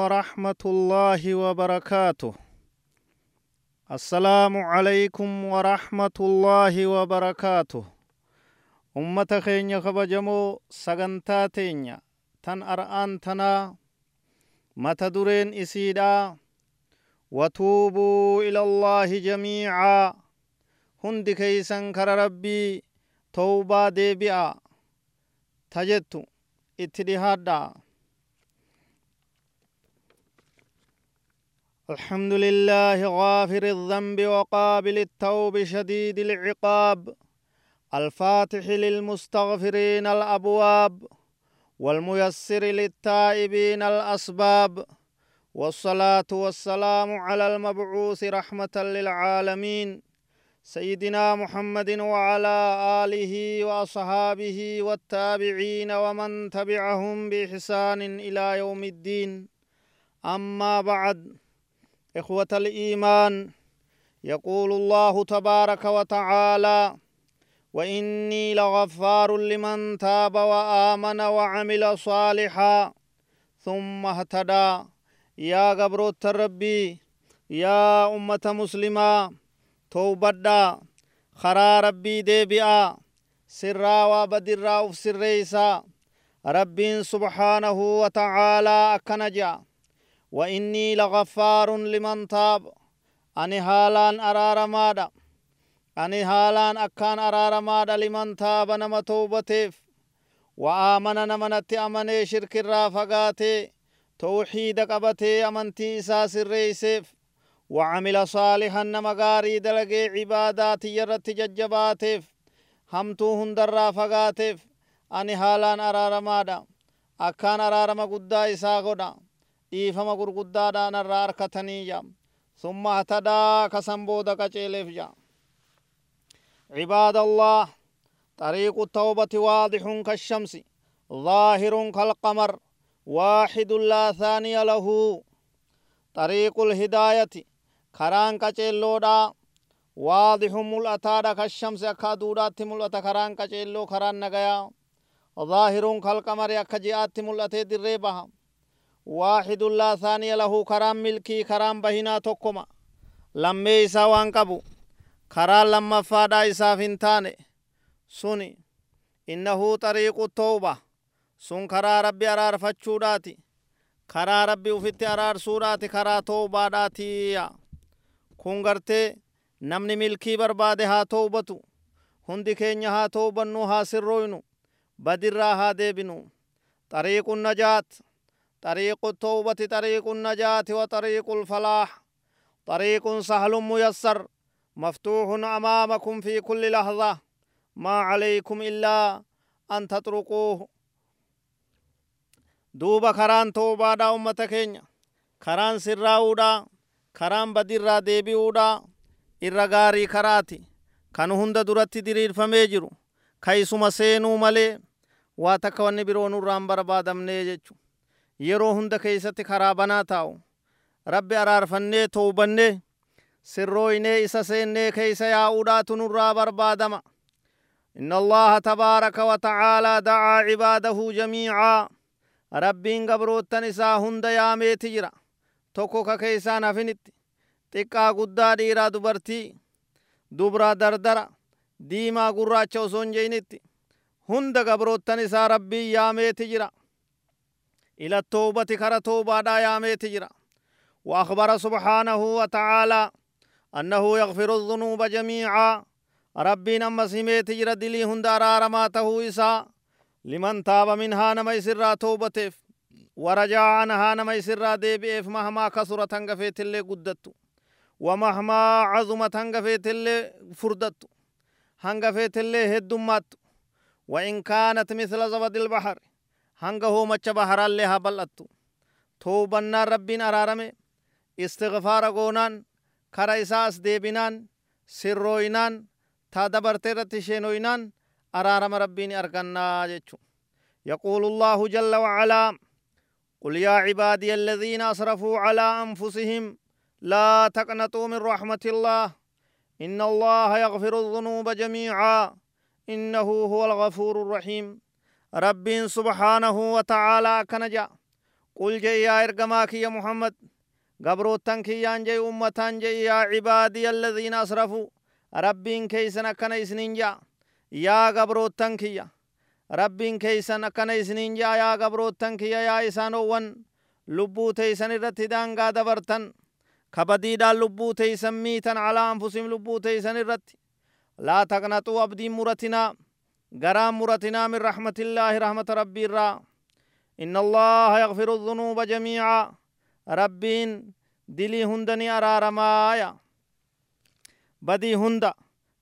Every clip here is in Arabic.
ورحمة الله وبركاته. السلام عليكم ورحمة الله وبركاته. أمة خينيا خبجمو سغنتا تينيا. تن أرآن تنا. متدرين إسيدا. وتوبوا إلى الله جميعا. هند كيسن كر ربي توبا ديبئا تجتو اتدهادا الحمد لله غافر الذنب وقابل التوب شديد العقاب الفاتح للمستغفرين الأبواب والميسر للتائبين الأسباب والصلاة والسلام على المبعوث رحمة للعالمين سيدنا محمد وعلى آله وأصحابه والتابعين ومن تبعهم بإحسان إلى يوم الدين. أما بعد إخوة الإيمان يقول الله تبارك وتعالى وإني لغفار لمن تاب وآمن وعمل صالحا ثم اهتدى. يا قبروت ربي يا أمة مسلمة توبدا خرا ربي ديبئا سرا وبدرا وف سريسا رب سبحانه وتعالى أكنجا. وإني لغفار لمن تاب. أني هالان أرار مادا أني هالان أكان أرار مادا لمن تاب نما توبتيف وآمن نمنت أمني شرك الرافقاتي توحيد قبتي أمنتي إساس الرئيسيف وعمل صالحا نما غاري دلقي عبادات يرت ججباتيف همتو هندر رافقاتيف أني هالان أرار مادا أكان أرار مقدا إسا dhiifama gurguddaadhaan irraa harkatanii jaam summa hatadaa kasan booda qaceeleef jaam عباد الله طريق التوبة واضح كالشمس ظاهر كالقمر واحد لا ثاني له طريق الهداية كران كچيلودا واضح ملأتا كالشمس أكادودات ملأتا كران كچيلو كران نغيا ظاهر كالقمر أكجئات ملأتي دريبها واحد لا ثاني له كرام ملكي كرام بهنا تكما لمي إسا وان قبو كرا لما فادا إسا فنتاني سني إنه طريق التوبة سن كرا ربي أرار فتشوداتي كرا ربي وفت أرار سوراتي كرا توبة داتي غرتي نمني ملكي برباده ها توبتو هندي كينيا ها توبنو ها سروينو بدرا ها ديبنو طريق النجات طريق التوبة طريق النجاة وطريق الفلاح طريق سهل ميسر مفتوح أمامكم في كل لحظة ما عليكم إلا أن تتركوه دوبا كران توبا دا أمة كينيا كران سراودا كران بدر ديبيودا إرغاري كراتي كان هند درتي ديرير فميجرو كيسما سينو ملي واتكواني برونو رام بربادمني جيچو Yeroo hunda keeysatti karaa banaa taa'u rabbi araarfannee toobannee sirrooynee isa seennee keeysa yaa'uudhaatu nurraa barbaadama إن الله تبارك وتعالى دعا عباده جميعا rabbiin gabroottan isaa hunda yaamitti jira tokko keessaan hafanitti xiqqaa guddaa dhiira dubartii dubra dardara diimaa gurraacha osoo hin jenne hunda gabroottan isaa rabbi yaamitti jira إلى التوبة كرة توبة دايامي تجرى وأخبر سبحانه وتعالى أنه يغفر الذنوب جميعا. ربي نما سمي تجرى دلي هندار رماته إسا. لمن تاب منها نما يسرى توبتف ورجع عنها نما يسرى ديبئف مهما كسرت هنغفيت اللي قدت ومهما عظمت هنغفيت اللي فردت هنغفيت اللي هدمت وإن كانت مثل زبد البحر. Hanga hoomacha baharaallee haa bal'attu toobannaan rabbiin araarame istigfaara goonaan kara isaa as deebinaan sirrooynaan taa dabartee irratti sheenoynaan araarama rabbiin argannaa jechu يقول الله جل وعلا قل يا عبادي الذين أسرفوا على أنفسهم لا تقنطوا من رحمة الله إن الله يغفر الذنوب جميعا إنه هو الغفور الرحيم rabbiin سبحانه وتعالى akkana jedha. قل jedhi yaa ergamaa kiyya yaa محمد. gabroottan kiyyaan jedhi ummataan jedhi يا عبادي الذين أسرفوا. rabbiin keessan kan isiniin jedha yaa gabroottan kiyya rabbiin keessan kan isiniin jedha yaa gabroottan kiyya yaa isaanuwan lubbuu teeysan irratti daangaa dabartan kabadiidhaan lubbuu teeysan miitan calaa anfusim lubbuu teeysan irratti laa taqnaxuu abdiin muratinaa garaan muratinaa min raxmatillaahi rahmata rabbii irraa إن الله يغفر الذنوب جميعا. ربين دلي هندني أرار مايا. بدي هند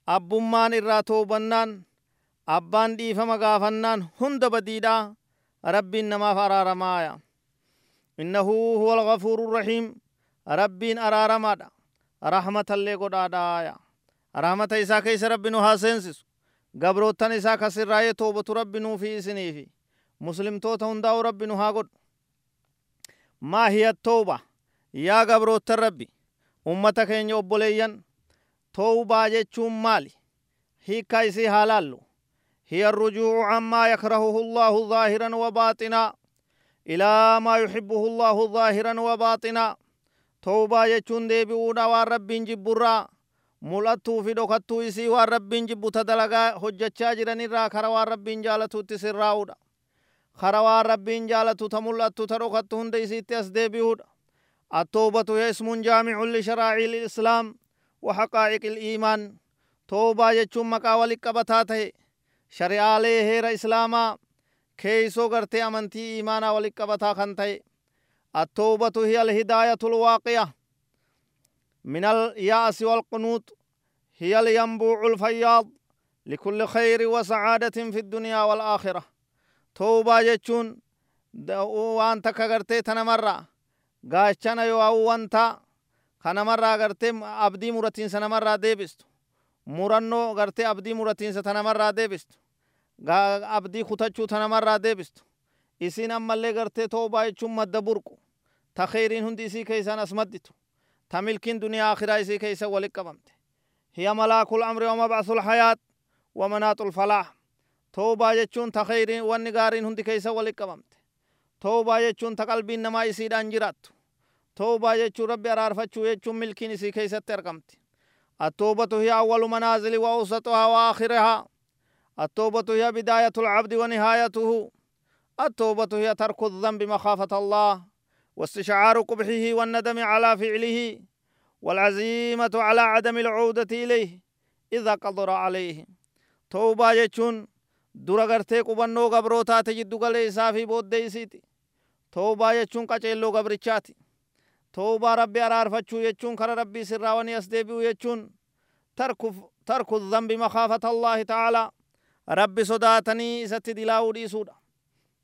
أبمان الراتو بنان أبان دي فما غافنان هند بديدا ربين نما فرار مايا. إنه هو الغفور الرحيم. ربين أرار مادا. رحمة اللي قد آدايا. رحمة إسا كيس ربنا هاسنسس قبروتن إسا كسر راية توبة ربنا في سنيفي muslimtoota hundaa'u rabbi nu haa godhu maa hiya tooba yaa gabroottan rabbi ummata keenya obboleeyyan toobaa jechuun maali hiikkaa isii haa laallu hiya arrujuucu cammaa yakrahuhu allaahu dhaahiran wa baaxinaa ilaa maa yuxibbuhu allaahu dhaahiran wa baaxinaa toobaa jechuun deebi'uudha waan mul'attuu fi dhokattuu isii waan rabbiin jibbu ta dalagaa hojjechaa jiranirraa kara waan rabbiin jaalatuutti sirraa'uudha kara waan rabbiin jaalatu ta mul'attu ta dhokattu hunda isiitti as deebi'uudha التوبة هي اسم جامع لشرائع الإسلام وحقائق الإيمان توبة يجون مقا ولقبتاته شريعة هير إسلاما كيسو غرتي أمنتي إيمانا ولقبتا خنته التوبة هي الهداية الواقعة من اليأس والقنوط هي الينبوع الفياض لكل خير وسعادة في الدنيا والآخرة. توبا جچون وانتا كغرتي تنمرا. غاشتنا يو وانتا كنمرا غرتي عبدي مرتين سنمرا ديبستو. مرنو غرتي عبدي مرتين ستنمرا ديبستو. غا عبدي خطچو تنمرا ديبستو. إسين امالي غرتي توبا جچون مدبورکو تخيرين هندي سي كيسان أسمدتو. Walit qabamte hiya malaakul amri wa mabcasul hayaat wa manaaxul falaax toobaa jechuun ta kheyriin wanni gaariin hundi keeysa walit qabamte toobaa jechuun ta qalbiin namaa isiidhaan jiraattu toobaa jechuun rabbi araarfachuu jechuun milkiin isii keeysatti argamti التوبة هي أول منازل وأوسطها وآخرها التوبة هي بداية العبد ونهايته التوبة هي ترك الذنب مخافة الله واستشعار قبحه والندم على فعله والعزيمة على عدم العودة إليه إذا قدر عليه توبة يجون dura gartee qubannoo gabrootaate jiddu galee isaa fi booddee isiiti toobaa jechuun qaceelloo gabrichaati toobaa rabbi araarfachuu jechuun kara rabbii sirraa wani as deebi'u jechuun tarku dhanbi makaafata allaahi ta'aalaa rabbi sodaatanii isatti dilaa'uu dhiisuudha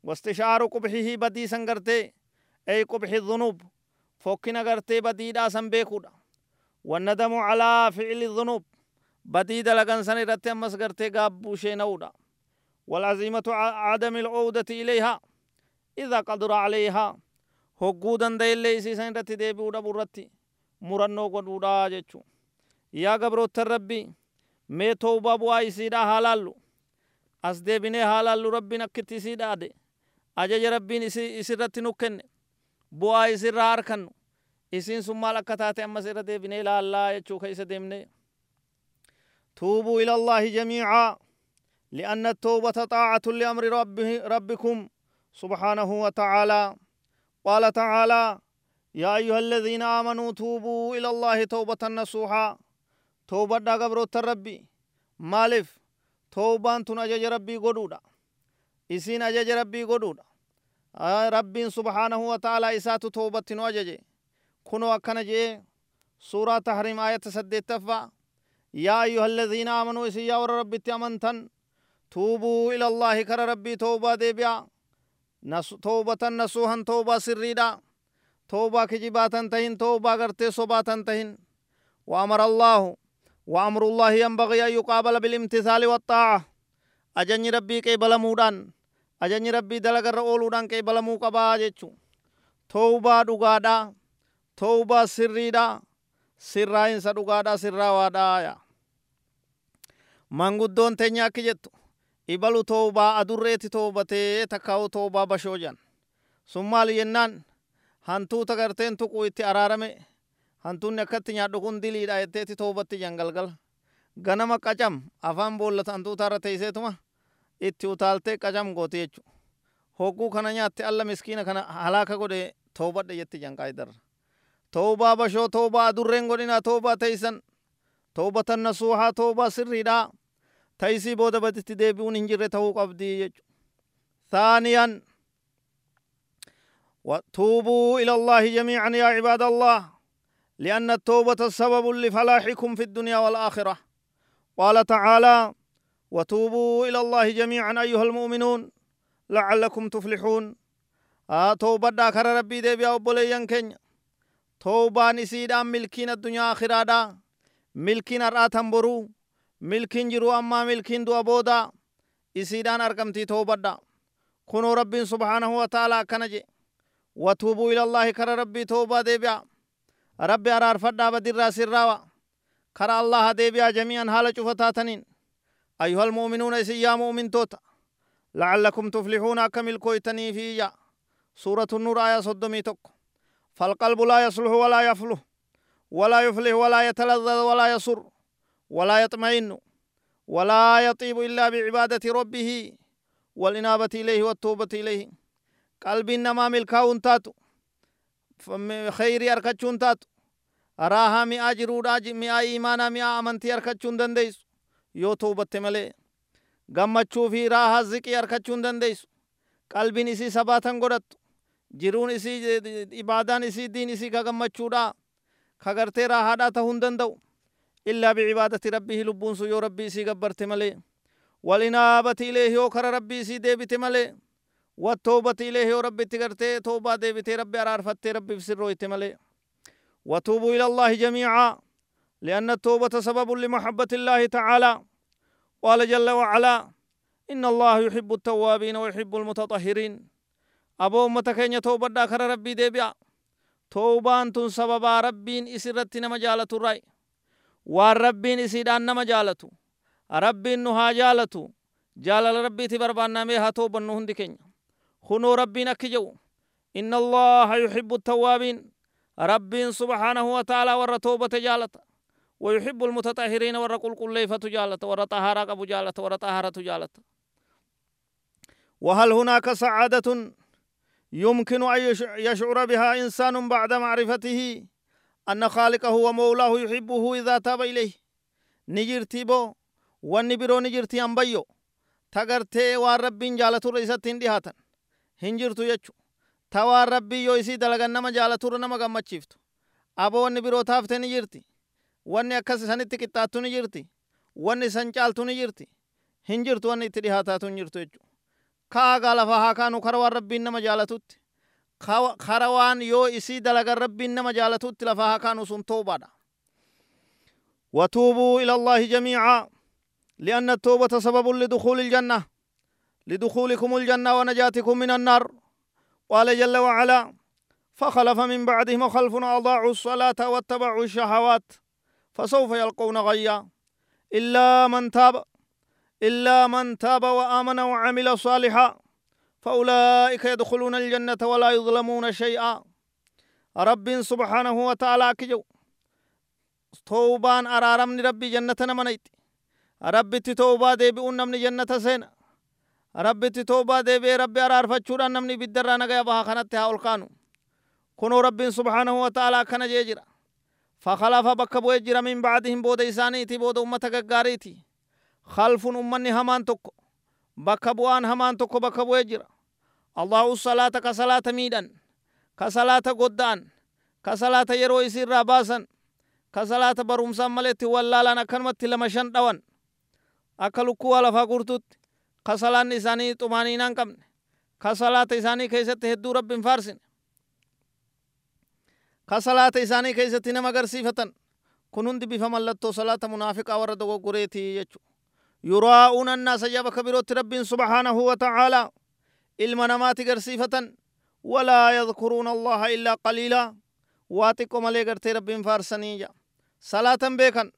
wastishaaru qubxihii badiisan gartee qubxi dhunuub fokkina gartee badiidhaa san beekuudha wannadamu calaa ficli dhunuub badii dalagan san irratti ammas gartee gaabbuu sheena'uudha والعزيمة عدم العودة إليها إذا قدر عليها isii san irratti deebi'uu dhabu irratti murannoo godhuudha jechuu yaa gabroottan rabbii mee toobaa bu'aa isiidha haa laallu as deebinee haa laallu rabbiin akkitti isii dhaade ajaja rabbiin isirratti nu kenne bu'aa isirraa harkannu. Isiin sun maal akka taate ammas irra deebinee laallaa jechuu keessa deemnee? Tuubuu ila allaahi jamiicaa لأن التوبة طاعة لأمر ربه ربكم سبحانه وتعالى قال تعالى يا أيها الذين آمنوا توبوا إلى الله توبة نصوحا توبة دا قبرو الربي مالف توبان تن أجج ربي قدودا إسين أجج ربي قدودا ربي سبحانه وتعالى إسات توبة نواجج كنو أكنا جي سورة تحريم آية سدت يا أيها الذين آمنوا إسيا ور ربي تأمنتن توبوا إلى الله كر ربي توبة ديبيا نس توبة نسوها توبة سريدا توبة كجباتا تهين توبة غرتي صباتا تهين وأمر الله وأمر الله ينبغي أن يقابل بالامتثال والطاعة أجني ربي كي بلمودان ajajni rabbii dalagarra ooluudhaan qe'ee balamuu qabaa jechuun. Toobaa dhugaadhaa toobaa sirriidhaa sirraa'insa dhugaadhaa sirraawaadhaa yaa. Manguddoon teenya akki jettu ibalu toobaa adurreeti toobatee takkaawu toobaa bashoo jan sun maali jennaan? Hantuuta garteen tuquu itti araarame hantuunni akkatti nyaadhu kun diliidha jetteeti toobatti jan galgala. Ganama qacam afaan boollata hantuuta irra teeyseetuma itti utaaltee qacam gooti jechu hogguu kana nyaatte alla miskiina kana halaaka godhe toobadhe jetti janqaayidarra toobaa bashoo toobaa adurreen godhina toobaa teeysan toobatan nasuuhaa toobaa sirriidha taysii booda baditti deebi'uun hin jirre ta'uu qabdii jechu ثانيا وتوبوا إلى الله جميعا يا عباد الله لأن التوبة سبب لفلاحكم في الدنيا والآخرة قال تعالى وتوبوا إلى الله جميعا أيها المؤمنون لعلكم تفلحون. آه توبة داكر ربي دي بيا وبوليان كين توبة نسيدان ملكين الدنيا آخرة دا ملكين الراتن برو. ملكين جرو أما ملكين دو أبودا. إسيدان أرقمتي توبة دا. كنو ربي سبحانه وتعالى كنجي. وتوبوا إلى الله كر ربي توبة دي بيا. ربي أرار فدا بدر سراوا كر الله دي بيا جميعا حال شفتاتنين. أيها المؤمنون إسي يا مؤمن توتا لعلكم تفلحون أكمل كويتني في سورة النور آية صدمي تك فالقلب لا يصلح ولا يفلح ولا يفلح ولا يتلذذ ولا يسر ولا يطمئن ولا يطيب إلا بعبادة ربه والإنابة إليه والتوبة إليه. قلب إنما ملكاون تاتو خيري أركتشون تاتو راها مئة جرودا مئة إيمانا مئة أمنتي أركتشون دنديس यो थो बत्ते मले गम भी राह हाजी की अर खचून दन दे कल भी इसी सभा थंग गुरत जिरून इसी इबादान इसी दिन इसी का गम रा खगर ते राह डा था हुन दन दो इल्ला भी इबादत थी रब्बी ही लुबून सुयो रब्बी इसी गब्बर थे मले वलिना बती ले हो खर रब्बी इसी दे भी मले व थो बतीले हो रब्बी थी करते थो बा दे रब्बी अरार फते रब्बी फिर रोई थे मले व थो बुइल अल्लाह जमीआ لأن التوبة سبب لمحبة الله تعالى. قال جل وعلا إن الله يحب التوابين ويحب المتطهرين. أبو أمتك توبة داخر ربي ديبيا. توبان تن سببا ربين إسرت نما جالة الرأي والربين إسيدان نما جالة ربين نها جالة جالة ربي تبربان ناميها توبا نهن دكين خنو ربين أكجو. إن الله يحب التوابين. ربين سبحانه وتعالى ور جالة ويحب المتطهرين ور قل قل ليفة جالة ور طهارة قبو جالة ور طهارة جالة وهل هناك سعادة يمكن أن يشعر بها إنسان بعد معرفته؟ أن خالقه ومولاه يحبه إذا تاب إليه. نجرتي بو والنبرو نجرتي أنبيو تغرتي والربين جالة رئيسة ديهاتا هنجرتو يجو. rabbii yoo isii dalagan nama jaalaturra nama gammachiiftu abo wanni biroo taafte ni jirti wanni akkas isanitti qixxaattu ni jirti wanni isan caaltu ni jirti hin jirtu wanni itti dhihaataatu hin jirtu jechu kaagaa lafa haa kaanu kara waan rabbiin nama jaalatutti kara waan yoo isii dalagan rabbiin nama jaalatutti lafa haa kaanu sun toobaadha وتوبوا إلى الله جميعا لأن التوبة سبب لدخول الجنة لدخولكم الجنة ونجاتكم من النار قال جل وعلا فخلف من بعدهم خلف أضاعوا الصلاة واتبعوا الشهوات فسوف يلقون غيا. إلا من تاب إلا من تاب وآمن وعمل صالحا فأولئك يدخلون الجنة ولا يظلمون شيئا. رب سبحانه وتعالى كجو توبان أرارمني ربي جنة نمنيت. ربي توبا دي بأن من جنة سينا rabbitti toobaa deebi'ee rabbi araarfachuudhaan namni biddarraa nagaya baha kanatti haa ol kaanu kunoo rabbiin subhaanahu wa ta'aalaa فخلف بك بو اجر من بعدهم بود ايساني تي بود امتا گگاري تي خلف أمني همان توكو بك بوان همان توكو بك بو اجر الله الصلاة كصلاة ميدن كصلاة قدان. كصلاة يرو اسير راباسا كصلاة برومسا ملت والا لانا كنمت لمشن دوان. أكلو كو والا فاقورتوت كصلاة نساني تمانينان كمن كصلاة ايساني كيست هدو رب فارسن. Ka salaata isaanii keessatti nama agarsiifatan kun hundi bifa mallattoo salaata munaafiqaa warra dogoggoreetii jechu yuraa'uuna annaasa jaba ka birootti rabbiin subhaanahu wa ta'aalaa ilma namaati garsiifatan walaa yadkuruuna allaha illaa qaliilaa waa xiqqo malee gartee rabbiin faarsanii ja salaatan beekan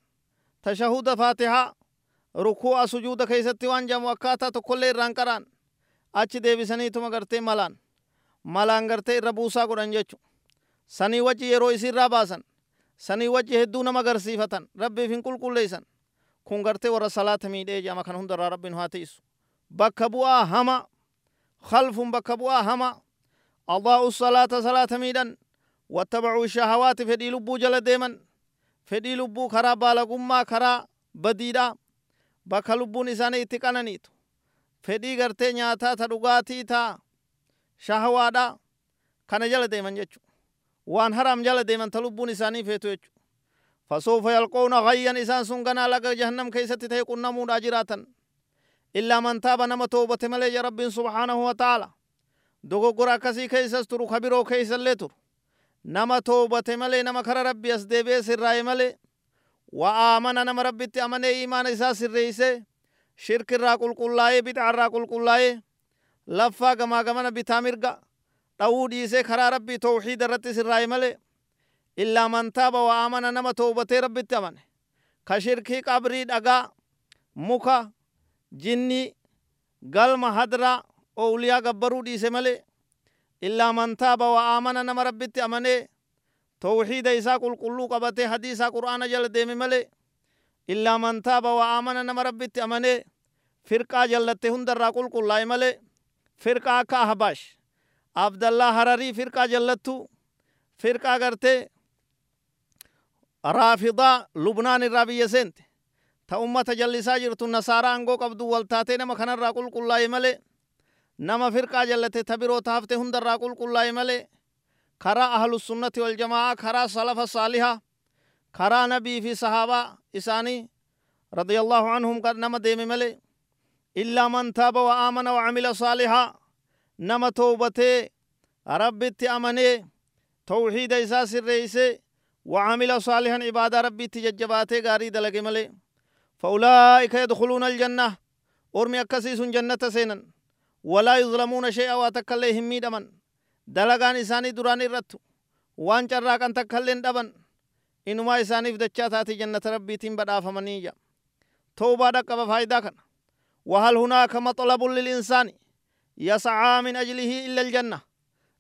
tashahuda faatihaa rukuu'a sujuuda keessatti waan jamu akkaataa tokkollee irraan qaraan achi deebisaniituma gartee malaan malaan gartee irra buusaa godhan jechu sanii wajji yeroo isirraa baasan sanii wajji hedduu nama agarsiifatan rabbiif hin qulqulleeysan kun gartee warra salaata miidhee jedhama kan hundarraa rabbiin haa ta'isu bakka bu'aa hama khalfun bakka bu'aa hama أضاءوا الصلاة صلاة ميدان واتبعوا الشهوات فدي لبو جل ديمن فدي لبو كرا بالغما كرا بديدا بك لبو نساني اتقنانيتو فدي غرتي نياتا تدغاتي تا شهوادا كان جل ديمن جچو وان حرام جل ديمن تلبو نساني فيتو جچو فسوف يلقون غيا إسان سنغنا لك جهنم كيست تيقون نمود أجراتا إلا من تاب نما توبة ملي رب سبحانه وتعالى dogoggora akkasii keeysas turu ka biroo keeysallee turu nama toobate malee nama kara rabbi as deebi'ee sirraa'e malee wa aamana nama rabbitti amanee imaana isaa sirreeyse shirkirraa qulqullaa'ee bid'arraa qulqullaa'ee laffaa gamaa gamana bitaa mirga dhawuu dhiisee karaa rabbii tawxiida irratti sirraa'e malee illaa man taaba wa aamana nama toobatee rabbitti amane ka shirkii qabrii dhagaa muka jinni galma hadraa أولياء قبروا دي سملي إلا من تاب وآمن نما ربت أمني توحيد إساق القلو قبته حديث قرآن جل ديم ملي إلا من تاب وآمن نما ربت أمني فرقة جلت هندر راقل قل ملي فرقة كاهباش عبد الله هرري فرقة جلتو فرقة قرتي رافضة لبنان الرابية سنت تا أمة جلسا جرتو النصارى أنقو قبدو والتاتي نما خنر راقل قل ملي nama firqaa jallate ta biroo taafte hundarraa qulqullaa'e malee karaa ahlusunnati waljamaa karaa salafa saaliha karaa nabii fi sahaabaa isaanii radiyallahu anhum kan nama deeme malee illaa man taaba wa aamana wa camila saalihaa nama towbatee rabbitti amanee tawxiida isaa sirreeyse camila saalihan ibaadaa rabbiitti jajjabaatee gaarii dalage malee فأولئك يدخلون الجنة أرمي أكسيس جنة سينا ولا يظلمون شيئا واتكلي همي دمن دلغان إساني دراني رتو وان چراقان تكلين دبن إنما إساني فدچا تاتي جنة ربي تين بدا فمنيجا توبة دقب فايدا كان وهل هناك مطلب للإنسان يسعى من أجله إلا الجنة.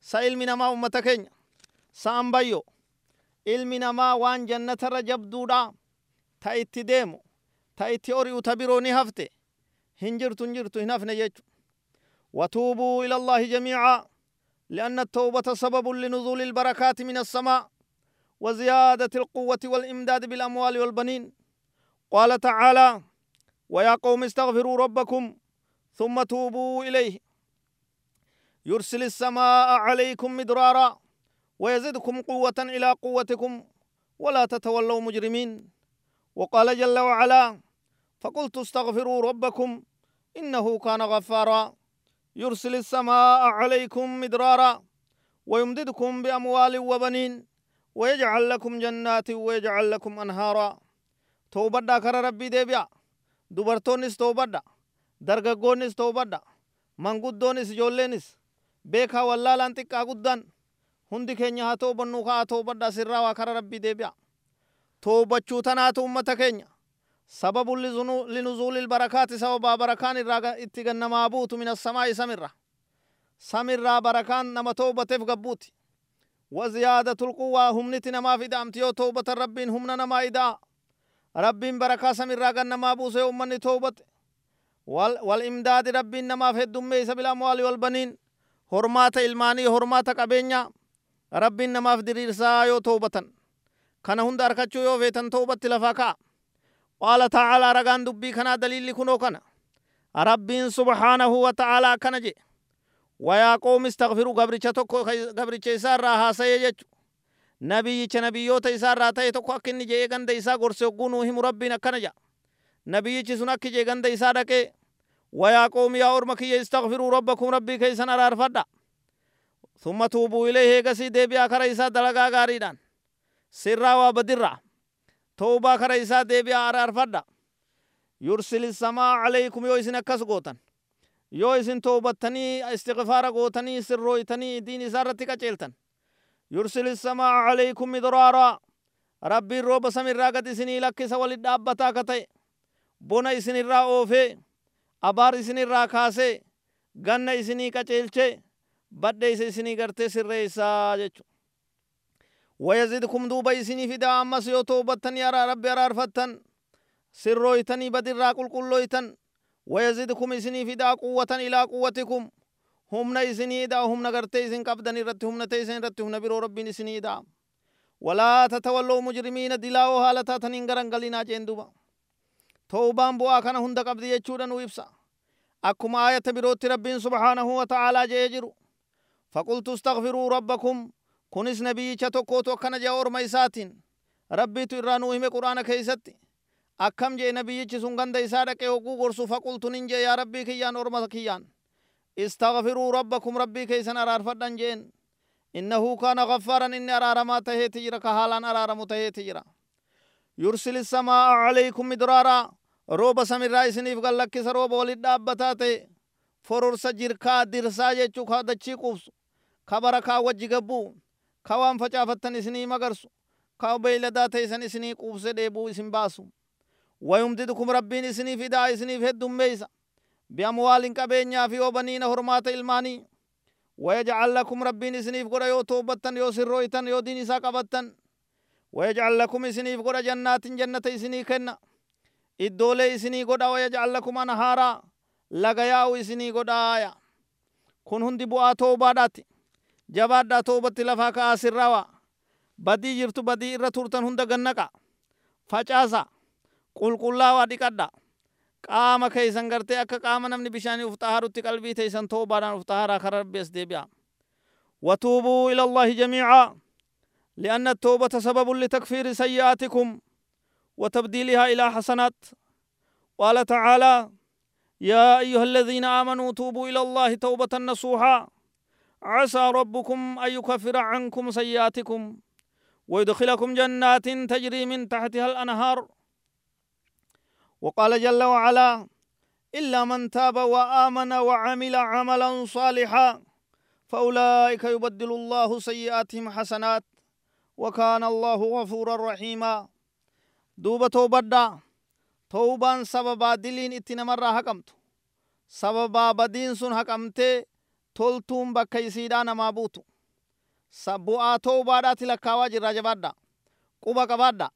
سائل من ما أمتكين jannata jabduudha ta itti deemu ta itti ori'u ta biroo ni hafte hin jirtu hin jirtu hin hafne jechu وتوبوا إلى الله جميعا. لأن التوبة سبب لنزول البركات من السماء. وزيادة القوة والإمداد بالأموال والبنين. قال تعالى ويا قوم استغفروا ربكم ثم توبوا إليه. يرسل السماء عليكم مدرارا ويزدكم قوة إلى قوتكم ولا تتولوا مجرمين. وقال جل وعلا فقلت استغفروا ربكم إنه كان غفارا. يرسل السماء عليكم مدرارا ويمددكم بأموال وبنين ويجعل لكم جنات ويجعل لكم أنهارا. toobadhaa kara rabbi deebi'aa. dubartoonnis toobadhaa dargaggoonnis toobadhaa manguddoonis joolleenis. beekaa wallaalaan xiqqaa guddaan hundi keenya haa toobannu kaa toobadha sirraa waa kara rabbii deebi'a toobachuu tanaatu ummata keenya sababu linuzuuli ilbarakaati sababaa barakaan irraa itti gannamaa buutu min assamaa'i samirra samirraa barakaan nama toobateef gabbuuti وزيادة القوة هم نتنا ما في دامت يو توبة ربين هم نما إدا ربين بركة سمير راغن نما بوسي أمني توبة وال والإمداد ربين نما في الدمي سبيل الأموال والبنين هرمات إلماني هرمات قبينيا rabbiin namaaf diriirsaa yoo toobatan kana hunda arkachuu yoo feetan toobatti lafaa ka'a qaala tacaalaa ragaan dubbii kanaa daliilli kunoo kana rabbiin subhaanahu wa tacaalaa akkana jedhe wayaa qoomi istakfiruu gabricha tokko gabricha isaa irraa haasa'ee jechu nabiyyicha nabiyyoota isaa irraa ta'e tokko akka inni ganda isaa gorse hogguu nuu himu rabbiin akkana jedha nabiyyichi sun akki jedhe ganda isaa dhaqee wayaa qoomi yaa orma kiyya istakfiruu rabbakum rabbii keeysan araarfadha ثم توبوا إليه قسي ديبيا كريسا دلقا غاريدان سرا وبدرا توبا كريسا ديبيا أرار فدا يرسل السماء عليكم يو إسن أكس غوتن يو إسن توبتني استغفار غوتني سرويتني دين سارتك چلتن يرسل السماء عليكم مدرارا ربي الروب سمير راقت إسني لك سوال الدابتا كتئ بنا إسن الرا أوفي أبار إسن الرا كاسي غن إسني كچلچه badhe isa isinii gartee sirreessaa jechu. ويزدكم دوبا إسني في دا أمس يو توبتن يا ربي أرار فتن سرويتني بدر راقل قلويتن ويزدكم إسني في دا قوة إلى قوتكم هم إسني دا هم نغرتي إسن قبدن رت هم نتيسن رت هم نبرو ربي إسني دا ولا تتولوا مجرمين دلاو حالتا تنين غرنگلنا جندوبا توبان بوا كان هند قبدي يچودن ويبسا أكما آية بروت ربين سبحانه وتعالى جيجرو فقلت استغفروا ربكم كنس نبي orma isaatiin rabbiitu irraa nuu hime quraana keeysatti akkam jee nabiyyichi sun ganda isaa dhaqee hogguu gorsu faqultu nin jee yaa rabbii kiyyaan orma kiyyaan استغفروا ربكم ربي كيسن أرار فدن جين إنه كان غفارا إني أرار ما تهي تجرى كهالان أرار متهي تجرى يرسل السماء عليكم مدرارا روب سمير رايسنيف قال لك سروب ولد دابتاتي فرورس جركا درسا جيچو خا دچي قوس خبر كا وجي گبو خوان فچافتن اسني مگرسو كاو بيلدا تيسن اسني قوس ديبو اسن باسو ويمددكم ربين اسني فدا اسني فدم بيسا بأموال قبينيا في وبنين هرمات الماني ويجعل لكم ربين اسنيف قرى يو توبتن يو سرويتن يو دين إسا قبتن ويجعل لكم اسنيف قرى جنات جنة اسني كنا iddoolee isinii godha wayajcal lakum anhaara laga yaa'u isinii godhaaya kun hundi bu'aa toobaadhaati jabaadhaa toobatti lafaa ka'aa sirrawa badii jirtu badii irra turtan hunda gannaqa facaasa qulqullaawaa dhiqadha qaama keeysan gartee akka qaama namni bishaanii uf xaharutti qalbii teeysan toobaadhaan uf xaharaa kara rabbi as deebi'a وتوبوا إلى الله جميعا لأن التوبة سبب لتكفير سيئاتكم وتبديلها إلى حسنات. قال تعالى يا أيها الذين آمنوا توبوا إلى الله توبة نصوحا. عسى ربكم أن يكفر عنكم سيئاتكم ويدخلكم جنات تجري من تحتها الأنهار. وقال جل وعلا إلا من تاب وآمن وعمل عملا صالحا فأولئك يبدل الله سيئاتهم حسنات. وكان الله غفورا رحيما. Duuba toobadhaa toobaan sababaa diliin itti namarraa haqamtu sababaa badiin sun haqamtee toltuun bakka isiidhaa namaa buutu bu'aa toobaadhaati lakkaawaa jirraa jabaadha quba qabaadha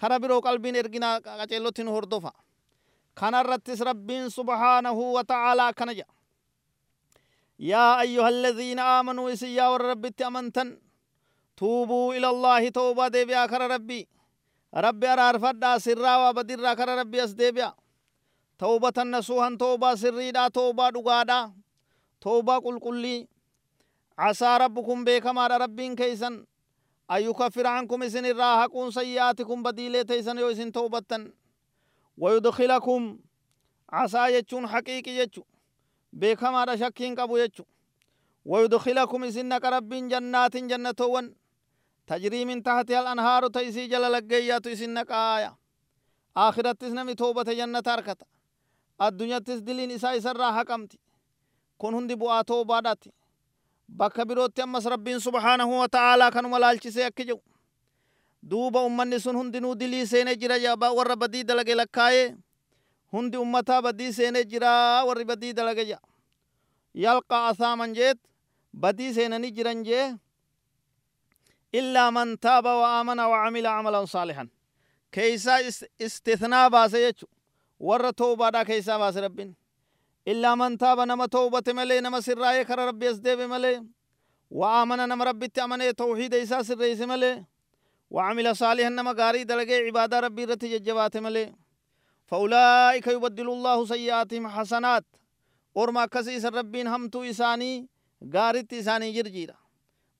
kara biroo qalbiin erginaa qaceellotti nu hordofa kanarrattis rabbiin subhaanahu wa ta'aalaa akkana jedha yaa ayyuha alladhiina aamanuu isin yaa warra rabbitti amantan tuubuu ila allaahi toobaa deebi'aa kara rabbii rabbi araarfadhaa sirraa waa badirraa kara rabbi as deebi'a tawbatan nasuuhan toobaa sirriidhaa toobaa dhugaadhaa toobaa qulqullii casaa rabbukum beekamaadha rabbiin keeysan an yukaffira cankum isin irraa haquun sayyi'aatikum badiilee teeysan yoo isin toobattan wayudkilakum casaa jechuun haqiiqi jechu beekamaadha shakkiin qabu jechu wayudkilakum تجري من تحتها الأنهار تيسي جل لقيات إسن نقايا آخرت تسنمي توبة جنة أركتا الدنيا تسدلين إسا إسرا حكمتي كن هندي بوا توبة birootti ammas rabbiin subhaanahu wa ta'aalaa kanuma laalchisee akki jedhu duuba ummanni sun hundinuu dilii seenee jira jaba warra badii dalage lakkaa'ee hundi ummataa badii seenee jira warri badii dalage jedha yalqa asaaman jeet badii seenanii jiran jee إلا من تاب وآمن وعمل عملا صالحا. كيسا استثناء باس يجو. ور توبة دا كيسا باس ربين. إلا من تاب نما توبة ملي نما سرايا كر ربي أسديب ملي وآمن نما ربي تأمني توحيد إيسا سريس ملي. وعمل صالحا نما غاري دلقي عبادة ربي رتي ججبات ملي. فأولئك يبدل الله سيئاتهم حسنات. ورما كسيس ربين همتو إساني غارت إساني جرجيرا.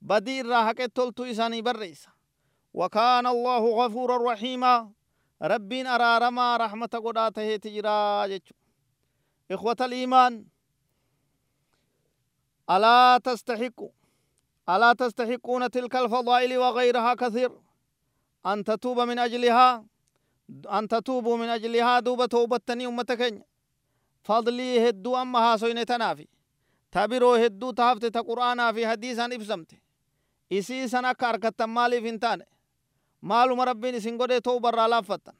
بدي الراحة تلتو إساني بريسا وكان الله غفورا رحيما. ربين أرارما رحمة قداته جتشو إخوة الإيمان ألا تستحقوا ألا تستحقون تلك الفضائل وغيرها كثير؟ أن تتوب من أجلها أن تتوبوا من أجلها دوبة توبتني أمتكين فضلي هدو أما هاسوين تنافي. تبرو هدو تهفت تقرآنا في حديثا إبسمت إسي سنة كاركتا مالي فنتاني مالو ربين إسن قد توبر لافتا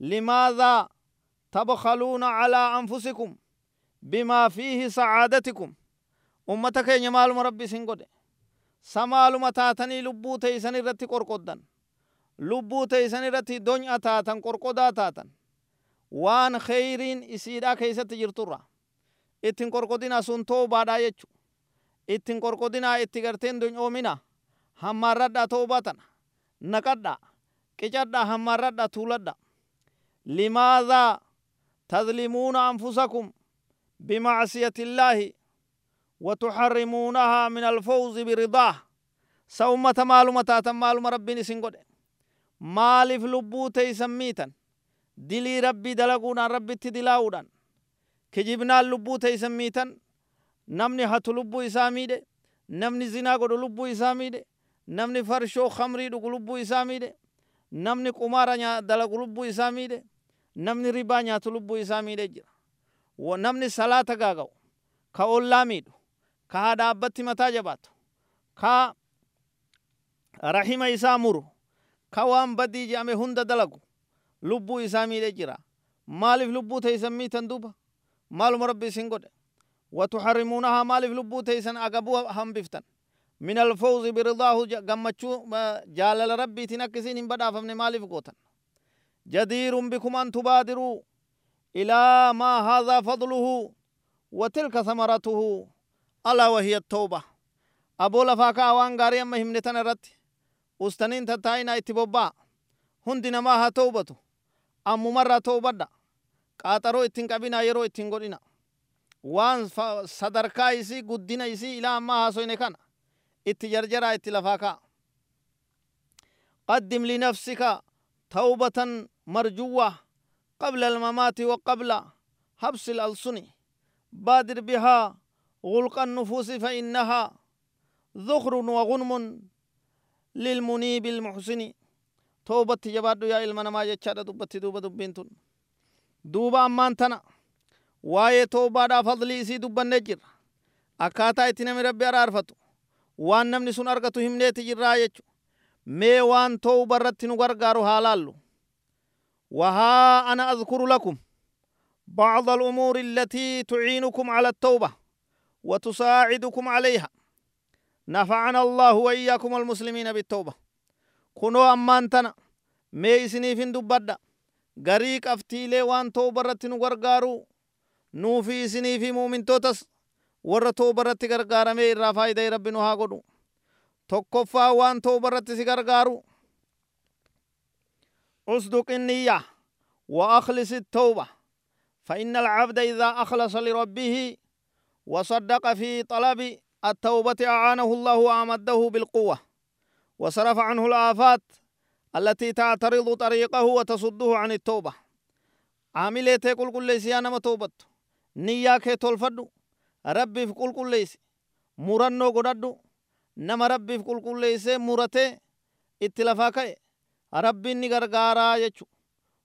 لماذا تبخلون على أنفسكم بما فيه سعادتكم أمتك يا مالو ربي إسن قد samaaluma taatanii lubbuu teeysan irratti qorqoddan lubbuu teeysan irratti donya taatan qorqodaa taatan waan kheyriin isiidha keeysatti jirturra ittin qorqodina sun toobaadha jechu ittin qorqodinaa itti garteen donyoomina hammaarradha toobaa tana naqadha qicadha hammaarradha tuuladha limaadhaa tadlimuuna anfusakum bimacsiyati illaahi وتحرمونها من الفوز برضاه سومة معلومة تاتا معلومة ربي نسين قد مالف لبو تيسميتا دلي ربي دلقونا ربي تدلاودا كجبنا لبو تيسميتا نمني هاتو لبو إسامي نمني زنا قد لبو إسامي namni farshoo khamrii dhugu lubbuu isaa miidhe namni qumaara dalagu lubbuu isaa miidhe namni ribaa nyaatu lubbuu isaa miidhe jira namni salaata gaaga'u ka ollaa miidhu ka haadha abbatti mataa jabaatu ka rahima isaa muru ka waan badii je'ame hunda dalagu lubbuu isaa miidhe jira maaliif lubbuu teeysan miitan duuba maaluma rabbi isin godhe watuharrimuunahaa maaliif lubbuu teeysan agabuu hambiftan من الفوز برضاه جمچو جالل ربي تنكسين هم بدا فمن مالف قوتن. جدير بكم أن تبادروا إلى ما هذا فضله وتلك ثمرته. ألا وهي التوبة. أبو لفاكا وان غاري أما همنتن رت. أستنين تتاينا اتبوبا. هندنا ما توبته أم مرة توبدا. قاترو اتن قبنا يرو اتن قدنا وان صدركا إسي قدنا إسي إلى ما ها سوين كان اتجرجرا اتلفاكا قدم لنفسك توبة مرجوة قبل الممات وقبل حبس الألسن بادر بها غلق النفوس فإنها ذخر وغنم للمنيب المحسن توبة جبادو يا إلمنا ما جتشاد دبت دوبة دبينتون دوبا أمان تنا وايه توبة دا فضلي سي دبا نجر أكاتا اتنمي ربي أرارفتو waan namni sun argatu himneeti jirraa jechu. Mee waan ta'u barratti nu gargaaru haa laallu. وها أنا أذكر لكم بعض الأمور التي تعينكم على التوبة وتساعدكم عليها نفعنا الله وإياكم المسلمين بالتوبة كنوا أمانتنا مي سنيفين دبدا غريق أفتيلي وان توبة رتنو غرغارو نوفي سنيفي مؤمن توتس warra tooba irratti gargaaramee irraa faayidaa rabbi nu haa godhu. Tokkoffaa waan tooba irratti si gargaaru. اصدق النية وأخلص التوبة فإن العبد إذا أخلص لربه وصدق في طلب التوبة أعانه الله وأمده بالقوة وصرف عنه الآفات التي تعترض طريقه وتصده عن التوبة عاملة كل كل سيانة توبت نياك تلفدو rabbiif qulqulleeysi murannoo godhadhu nama rabbiif qulqulleeysee murate itti lafaa ka'e rabbiin ni gargaaraa jechu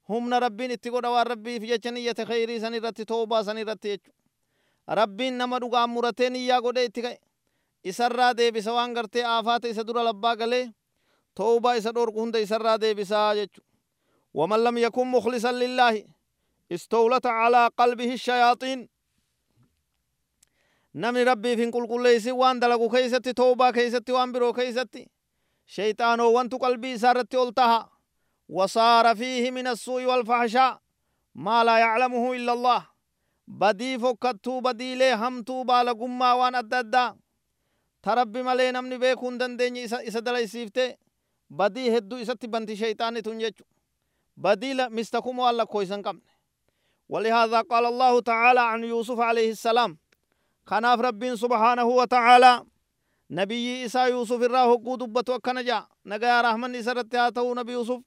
humna rabbiin itti godha waan rabbiif jecha niyyate kheyrii san irratti toobaa san irratti jechu rabbiin nama dhugaan muratee niyyaa godhe itti ka'e isarraa deebisa waan gartee aafaata isa dura labbaa galee toobaa isa dhorku hunda isarraa deebisaa jechu ومن لم يكن مخلصا لله استولت على قلبه الشياطين. نمي ربي فين كل كل ليس وان دلقو كيستي توبا كيستي وان برو كيستي. شيطان وان قلبي سارتي ألتها. وصار فيه من السوء والفحشاء ما لا يعلمه إلا الله. بدي فكتو بدي لي هم توبا لغم وان أددا. تربي مالي نمني بيكون دن دن إسدل إسيفتي بدي هدو إسدتي بنتي شيطاني تنجيچو بدي لا مستقوم والله كويسن قمني ولهذا قال الله تعالى عن يوسف عليه السلام isaa yuusuf irraa hogguu dubbatu akkana jaa nagayaa rahmanni isa irratti haa ta'uu nabi yuusuf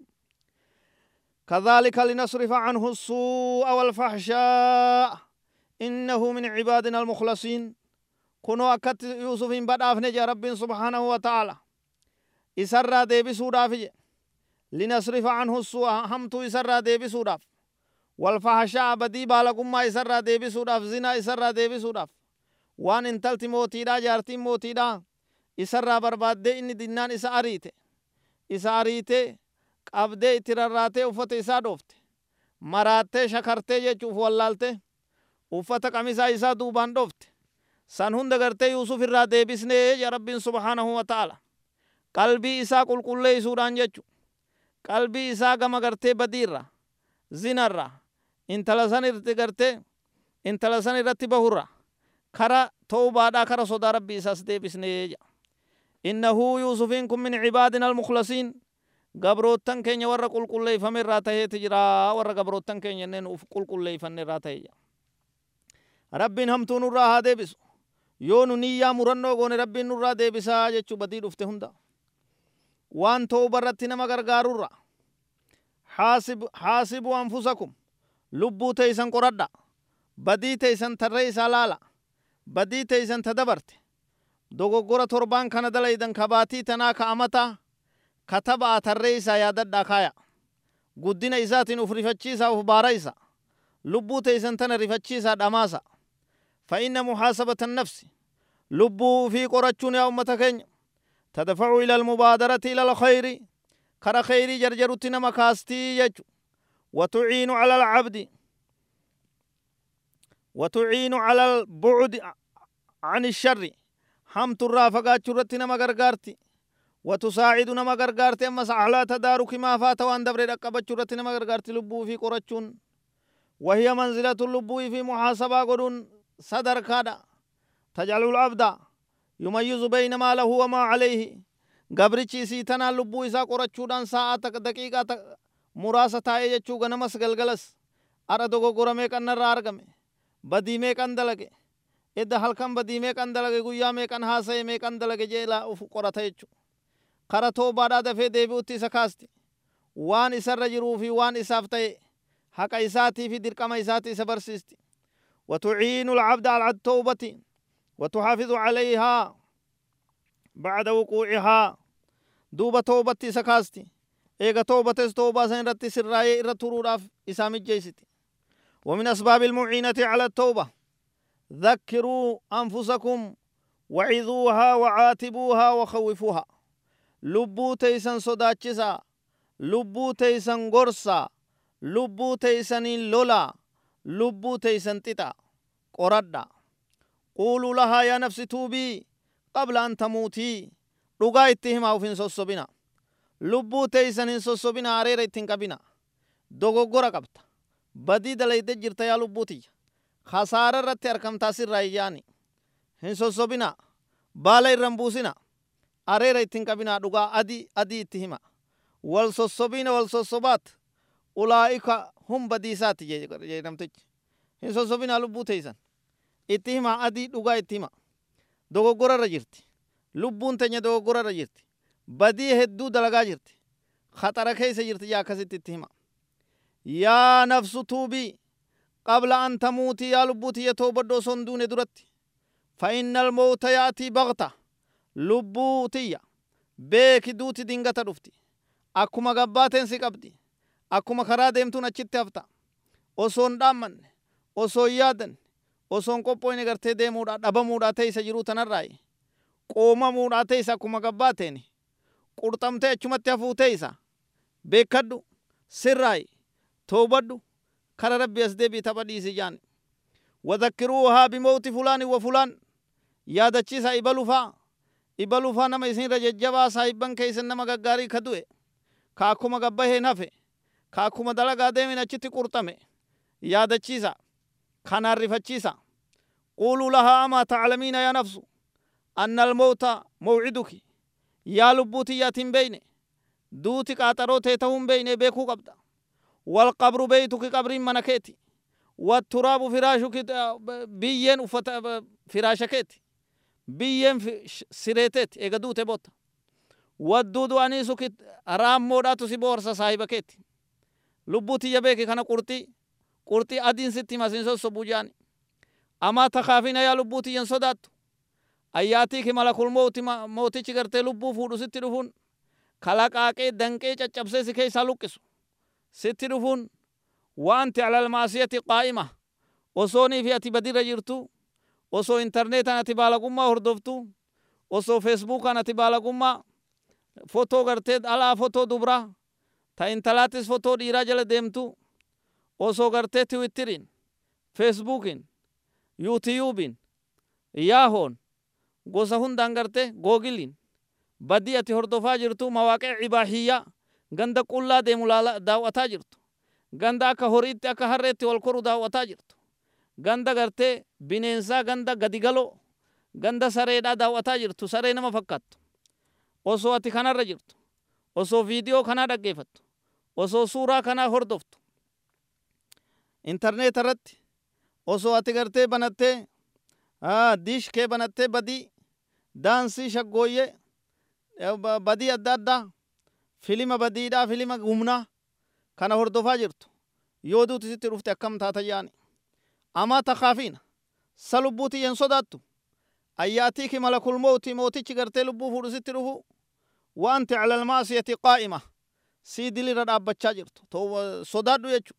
كذلك لنصرف عنه السوء والفحشاء إنه من عبادنا المخلصين. كنوا أكت يوسف بداف نجا رب سبحانه وتعالى. إسرى ديبي سوداف لنصرف عنه السوء همتو إسرى ديبي سوداف والفحشاء بدي بالكم ما إسرى ديبي سوداف زنا إسرى ديبي سوداف waan intalti mootiidha jaartiin mootiidha isarraa barbaaddee inni dinnaan isa ariite isa ariite qabdee itti rarraatee uffata isaa dhoofte maraattee shakartee jechuuf wallaalte uffata qamisaa isaa duubaan dhoofte san hunda gartee yuusuf irraa deebisnee ja rabbiin subhaanahu wa ta'ala qalbii isaa qulqulleeysuudhaan jechu qalbii isaa gama gartee badiirra zinarra intala san irratti gartee intala san irratti bahurra kara tawbaadhaa kara sodaa rabbii isaas deebisnee ja innahu yuusufiin kun min cibaadina almukhlasiin gabroottan keenya warra qulqulleeyfame irraa taheeti jira warra gabroottan keenya inneen uf qulqulleeyfanne irraa tahe ja rabbiin hamtuu nurraa haa deebisu yoo nu niyyaa murannoo goone rabbiin nurraa deebisaa jechuu badii dhufte hunda waan irratti nama gargaarurra haasibu anfusakum lubbuu teeysan qoradha badii teeysan tarree isaa laala badii teeysan ta dabarte dogoggora torbaan kana dalaydan kabaatii tanaa ka amataa katabaa tarree isaa yaadadhaa kaaya guddina isaatiin uf rifachiisaa uf baara isa lubbuu teeysan tana rifachiisaa dhamaasa muhaasabata nafsi lubbuu fi qorachuun yaa ummata keenya tadfacu ila almubaadarati ila alkhayri kara khayrii jarjarutti nama kaastii jechu وتعين على العبد. وتعين على البعد عن الشر. حمت الرافقات شرتنا ما غرغارتي. وتساعدنا ما غرغارتي. أما على تدارك ما فات وأن دبر رقبت شرتنا ما غرغارتي. لبو في قرچون وهي منزلة اللبو في محاسبة قرون. صدر كادا. تجعل العبد يميز بين ما له وما عليه. gabrichi isii tanaan lubbuu isaa qorachuudhaan sa'a takka daqiiqaa muraasa taa'ee jechuu ganamas galgalas ara dogoggora meeqan narraa argame badii meeqan dalage edda halkan badii meeqan dalage guyyaa meeqan haasa'e meeqan dalage jeelaa uf qorata jechu kara toobaadhaa dafee deebi'utti isa kaasti waan isarra jiruu fi waan isaaf ta'e haqa isaatii fi dirqama isaati isa barsiisti وتعين العبد على التوبة وتحافظ عليها بعد وقوعها دوبة توبة سكاستي إيغا توبة توبة سين رتي سراي إرى تروراف إسامي جيستي ومن أسباب المعينة على التوبة ذكروا أنفسكم وعظوها وعاتبوها وخوفوها لبو تيسن صداتشسا لبو تيسن غرسا لبو تيسن لولا لبو تيسن تتا قردا قولوا لها يا نفس توبي قبل أن تموتي himaa uf hin sossobina lubbuu teeysan hin sossobina areera ittin qabina. Dogoggora qabta. Badii dalayde jirta yaa lubbuu tiyya. Kasaara irratti argamtaa sirraa iyyaani. Hin sossobina baala irran buusina. Areera ittin qabina dhugaa adii adii itti hima. Wal sossobina wal sossobaat ulaa'ika hum badiisaati jedhamtichi hin sossobina lubbuu teeysan. Itti hima adii dhugaa itti hima. Dogoggora irra jirti. Lubbuun teenya dogoggora irra jirti badii hedduu dalagaa jirti khaxara keessa jirti yaa akkasitti itti hima yaa nafsu tuubii qabla an tamuutii yaa lubbuu tiyya toobadho osoo hin duune duratti fa inna almawta yaatii bagta lubbuu tiyya beeki duuti dingata dhufti akkuma gabbaateen si qabdi akkuma karaa deemtuun achitti hafta osoo hin dhaammanne osoo hin yaadanne osoo hin qophoyne gartee deemuudha dhabamuudha teeysa jiruu tanarraayi qoomamuudha teeysa akkuma gabbaateeni qurxamtee achumatti hafuu teeysa beekadhu sirraayi toobadhu kara rabbi as deebii tapha dhiisi jaan wadhakkiruuhaa bimawti fulaani wa fulaan yaadachiisa ibalufaa ibalufaa nama isinirra jajjabaa saahibban keeysan nama gaggaarii ka du'e ka akkuma gabbaheen hafe ka akkuma dalagaa deemin achitti qurxame yaadachiisa kanaan rifachiisa quuluu lahaa amaa taclamiina yaa nafsu anna almawta mawciduki yaa lubbuu tiyyaatin beyne duuti qaaxaroo tee ta'uu hin beyne beekuu qabda والقبر بيتك قبر منكيتي والتراب فراشك بيين ufata firaashaketi biyyen sireeteeti eega duute botta wadduudu aniisuki raammoodhaatu si boorsa saahiba keeti lubbuu tiyya beeki kana qurxii qurxii adiin sitti hima sin sossobu jaani amaa takaafina yaa lubbuu tiyyan sodaattu ayyaatiiki malakul mooti mootichi gartee lubbuu fuudhu sitti dhufuun kalaqaaqee danqee caccabsee si keessaa luqqisu sitti dhufuun waanti alal maasiyati qaa'ima osoonii fi ati badirra jirtu osoo intarneetaan ati baalagummaa hordoftu osoo feesbuukaan ati baalagummaa fotoo gartee alaa fotoo dubraa ta intalaattis fotoo dhiiraa jala deemtu osoo gartee tiwittiriin feesbuukiin yuutiyuubiin yaahoon gosa hundaan garte googiliin badii ati hordofaa jirtu mawaaqee ibaahiyyaa ganda qullaa deemu daawwataa jirtu ganda akka horiitti akka harreetti wal koru daawwataa jirtu ganda gartee bineensaa ganda gadigaloo ganda sareedhaa daawwataa jirtu saree nama fakkaattu osoo ati kanarra jirtu osoo viidiyoo kanaa dhaggeeffattu osoo suuraa kanaa hordoftu intarneeta irratti osoo ati gartee banattee diish kee banattee badii daansii shaggooyyee badii adda addaa filima badiidhaa filima humnaa kana hordofaa jirtu yoo duuti sitti dhufte akkam taata yaani amaa takaafiina sa lubbuu tiyyan sodaattu ayyaatiiki malakul mawti mootichi gartee lubbuu fuudhu sitti dhufu waanti cala almaasiyati qaa'ima sii dilirra dhaabbachaa jirtu sodaadhu jechu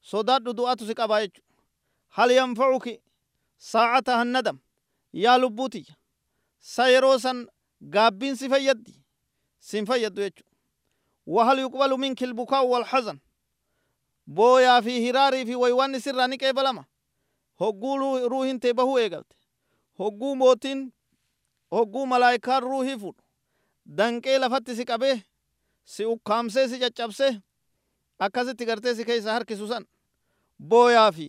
sodaadhu du'atu si qabaa jechu hal yanfacuki saacata sa yeroo san gaabbiin si fayyaddi sin fayyaddu jechuudha. وهل يقبل منك البكاء والحزن بويا في هراري في ويوان سر نقي بلما هقول روحين تبهو ايقلت هقو موتين هقو ملايكا روحي فور دنقي لفت si قبه si اقامسه سي جچبسه akkasitti gartee si keessa harkisusan booyaa fi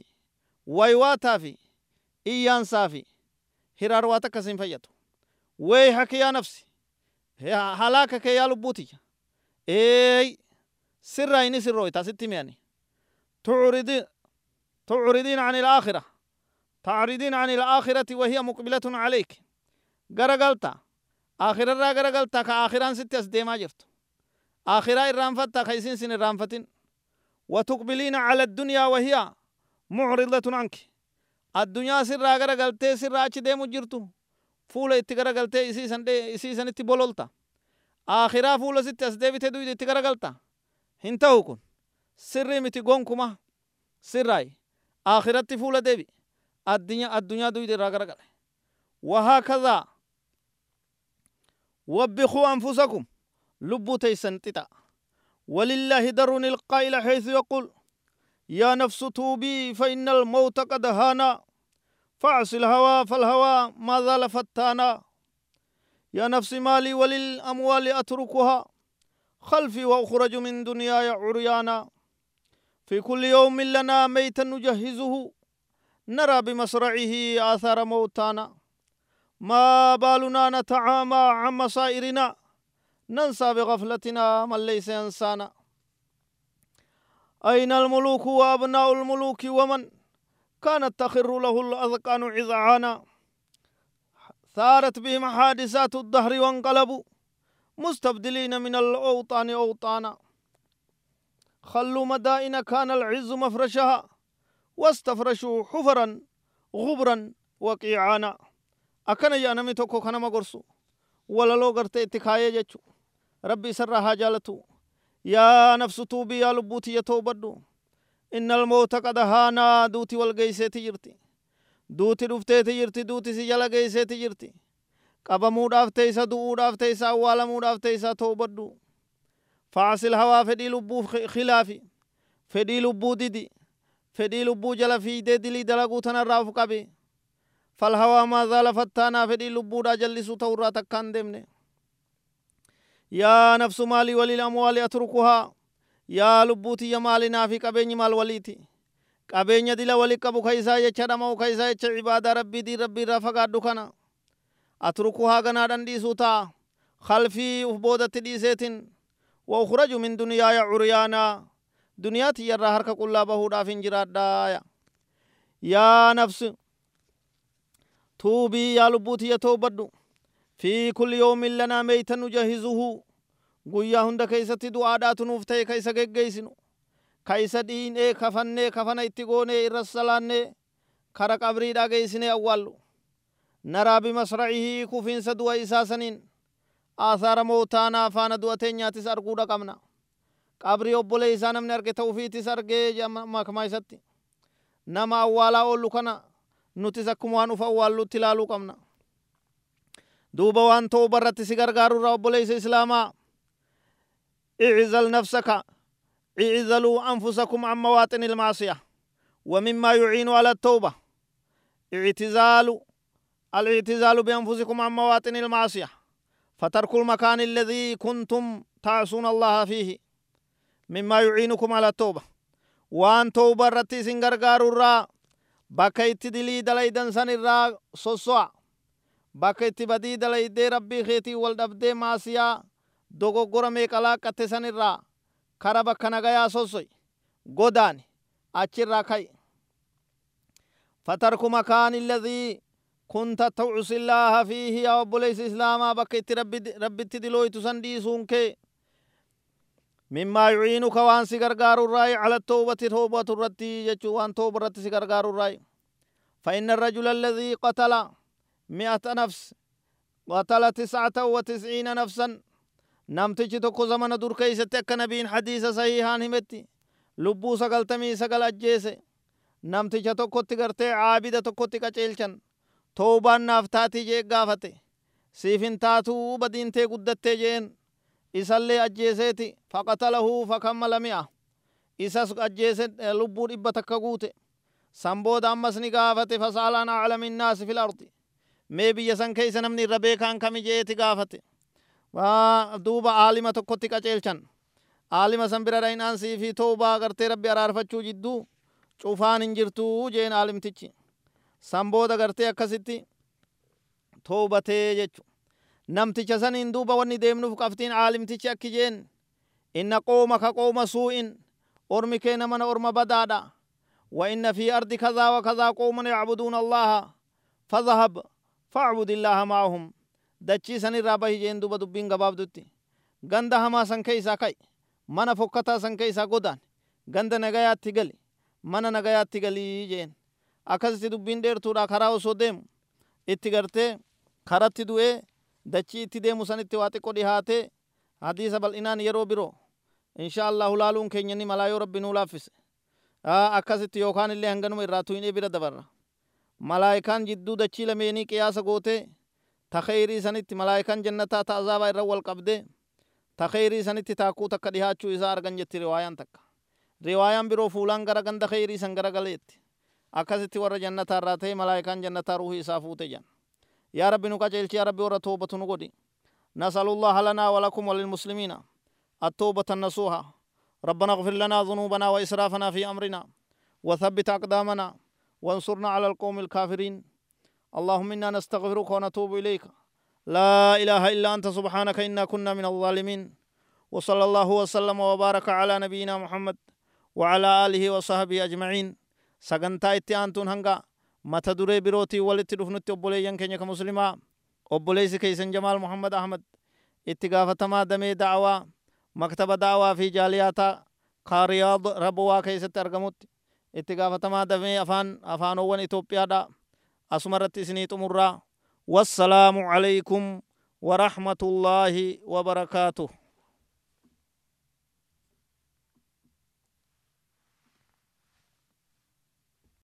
waywaataa fi iyyaansaa fi hiraarwaa takka fayyadu. Wey haki yaa nafsi halaaka kee yaa lubbuutiyya eey sirraa ini sirrooyta sitti miyani تعرضين عن الآخرة. تعرضين عن الآخرة وهي مقبلة عليك. غرغلتا. آخرة را غرغلتا كآخران ست أسديما جرت آخرة الرانفتا خيسين سن الرانفتين وتقبلين على الدنيا وهي معرضة عنك. الدنيا سر غرغلتي سر أچ ديمو فول itti garagaltee isiisan isiisan itti bololta akhiraa fuula sitti as deebite duyde itti garagalta hin ta'u kun sirrii miti gonkuma sirraay akhiratti fuula deebi addunyaa addunyaa duyde irraa garagale وهكذا وبخوا أنفسكم لبوا تيسن تتا ولله در القائل حيث يقول يا نفس توبي فإن الموت قد هانا فاعص الهوى فالهوى ما زال فتانا. يا نفس مالي وللأموال أتركها. خلفي وأخرج من دنياي عريانا. في كل يوم لنا ميتا نجهزه. نرى بمصرعه آثار موتانا. ما بالنا نتعامى عن مصائرنا. ننسى بغفلتنا من ليس ينسانا. أين الملوك وأبناء الملوك ومن كانت تخر له الأذقان عذعانا ثارت بهم حادثات الدهر وانقلبوا مستبدلين من الأوطان أوطانا. خلوا مدائن كان العز مفرشها واستفرشوا حفرا غبرا وقيعانا. أكن يا نمي توكو كان مغرسو ولا لو غرتي اتخاية جچو ربي سرها جالتو. يا نفس توبي يا لبوتي يتوبدو إن الموت قد هانا دوتي والقيسيتي جرتي dhufteeti jirti duuti si jala geesseeti jirti qabamuudhaaf teeysa du'uudhaaf teeysa awwaalamuudhaaf teeysa toobadhu faasil hawaa fedhii lubbuu khilaafi fedhii lubbuu didi fedhii lubbuu jala fiidee dilii dalaguu tanarraa uf qabe fal hawaa maazaala fattaanaa fedhii lubbuudhaa jallisuu ta'urraa takkaan deemne yaa nafsu maalii waliil amwaali atrukuhaa yaa lubbuu tiyya maalinaa fi qabeenyi maal waliiti? Qabeenya dila wali qabu ka isaa jecha dhama'u ka isaa jecha cibaadaa rabbii diin rabbii irraa fagaadhu kana. Atrukuhaa ganaadhan dhiisuu ta'a. Khalfii uf boodatti dhiiseetin. Wa ukhraju min duniyaaya curyaanaa duniyaa tiyyarraa harka qullaa bahuudhaaf hin jiraadhaaya. Yaa nafsi tuubii yaa lubbuu tiyya toobadhu fi kulli yoomin lanaa meeytan nujahizuhu guyyaa hunda keeysatti du'aadhaatu nuuf ta'e ka isa geggeeysinu ka isa dhiinee kafannee kafana itti goonee irra salaannee kara qabriidhaa geeysinee awwaallu naraa bimasra'ihii kufiinsa du'a isaa saniin aasaara mootaanaa faana du'a teenyaatis arguudha qabna qabrii obbolee isaa namni arge ta'ufiitis argee makmaa isatti nama awwaalaa oollu kana nutis akkuma waan uf awwaallutti ilaaluu qabna duuba waan ta'u barratti si gargaarurra obboleeysa islaamaa اعزل نفسك. اعزلوا أنفسكم عن مواطن المعصية ومما يعين على التوبة. اعتزال الاعتزال بأنفسكم عن مواطن المعصية فترك المكان الذي كنتم تعصون الله فيه مما يعينكم على التوبة. وأن توبة رتي سنغرغار الرا itti dilii dalaydan san irraa sosso'a bakka itti badii dalaydee rabbii keetii wal dhabdee maasiyaa dogoggora meeqa laaqqatte san irraa kara bakka nagayaa sossoy godaani achirraa ka'i فترك مكان الذي كنت تعصي الله فيه يا أبوليس إسلاما بكيت ربي ربي تدلوي تسندي سونك مما يعينك وان سيغرغار الراي على التوبة توبة الرتي يجو وان توبة الرتي سيغرغار الراي فإن الرجل الذي قتل مئة نفس قتل تسعة وتسعين نفسا نمتج تكو زمن دور كيست أكا نبين حديث صحيحان همتي لبو سقل تمي سقل أجيسي namticha tokkotti gartee caabida tokkotti qaceelchan toobaan naaf taatii jee gaafate siif taatuu badiintee guddattee jeen isallee ajjeeseeti faqatalahu fakammala mi'a isas ajjeese lubbuu dhibba takka guute san booda ammas ni gaafate fasaalaan aclami innaasi fil ardi mee biyya san keeysa namni irra beekaan kami jeeti gaafate duuba aalima tokkotti qaceelchan. Aalima san bira dhaynaan siifi toobaa agartee rabbi araarfachuu jidduu cufaan hin jirtuu jeen aalimtichi. San booda gartee akkasitti toobatee jechu. Namticha saniin duuba wanni deemnuuf qabtiin aalimtichi akki jeen. Inna qooma ka qooma suu'in. Ormi kee mana orma badaadha. Wa inna fi ardi kazaa wa kazaa qooman yacbuduuna allaha. Fadhahab facbud illaaha maahum. رابه جين دوبا دبين غباب دوتي غند هما سن كيسا كاي من فكتا سن كيسا غدان غند نغايات تيغلي mana nagayaatti galii jeen akkasitti dubbiin dheertuudha karaa osoo deemu itti gartee karatti du'ee dachii itti deemu sanitti waa xiqqo dhihaatee hadiisa bal'inaan yeroo biroo insha allahu laaluun keenya ni malaa yoo rabbi nuu laaffise akkasitti yookaan illee hanganuma irraa tuyinee bira dabarra malaayikaan jidduu dachii lameenii qiyaasa gootee ta kheyrii sanitti malaayikaan jannataa ta azaabaa irra wal qabdee ta kheyrii sanitti taakkuu takka dhihaachuu isaa argan jetti riwaayaan takka riwaayaan biroo fuulaan gara ganda kheyrii san gara galeetti akkasitti warra jannataa irraa ta'e malaayikaan jannataa ruuhii isaa fuute jan yaa rabbi nu qaceelchi yaa rabbi warra toobatu nu godhi نسأل الله لنا ولكم وللمسلمين التوبة النصوحة ربنا اغفر لنا ذنوبنا وإسرافنا في أمرنا وثبت أقدامنا وانصرنا على القوم الكافرين اللهم إنا نستغفرك ونتوب إليك. لا إله إلا أنت سبحانك إنا كنا من الظالمين. وصلى الله وسلم وبارك على نبينا محمد وعلى آله وصحبه أجمعين. سغنتا اتيانتون هنگا. متا دري بروتي ولت دفنت أبولي ينكنيك مسلما أبولي سكيسن جمال محمد أحمد. اتقافتما دمي دعوة. مكتب دعوة في جالياتا. خارياض ربوا كيست أرقمت اتقافتما دمي أفان أفان أول إثيوبيا دا. أسمرت سنيت مرة والسلام عليكم ورحمة الله وبركاته.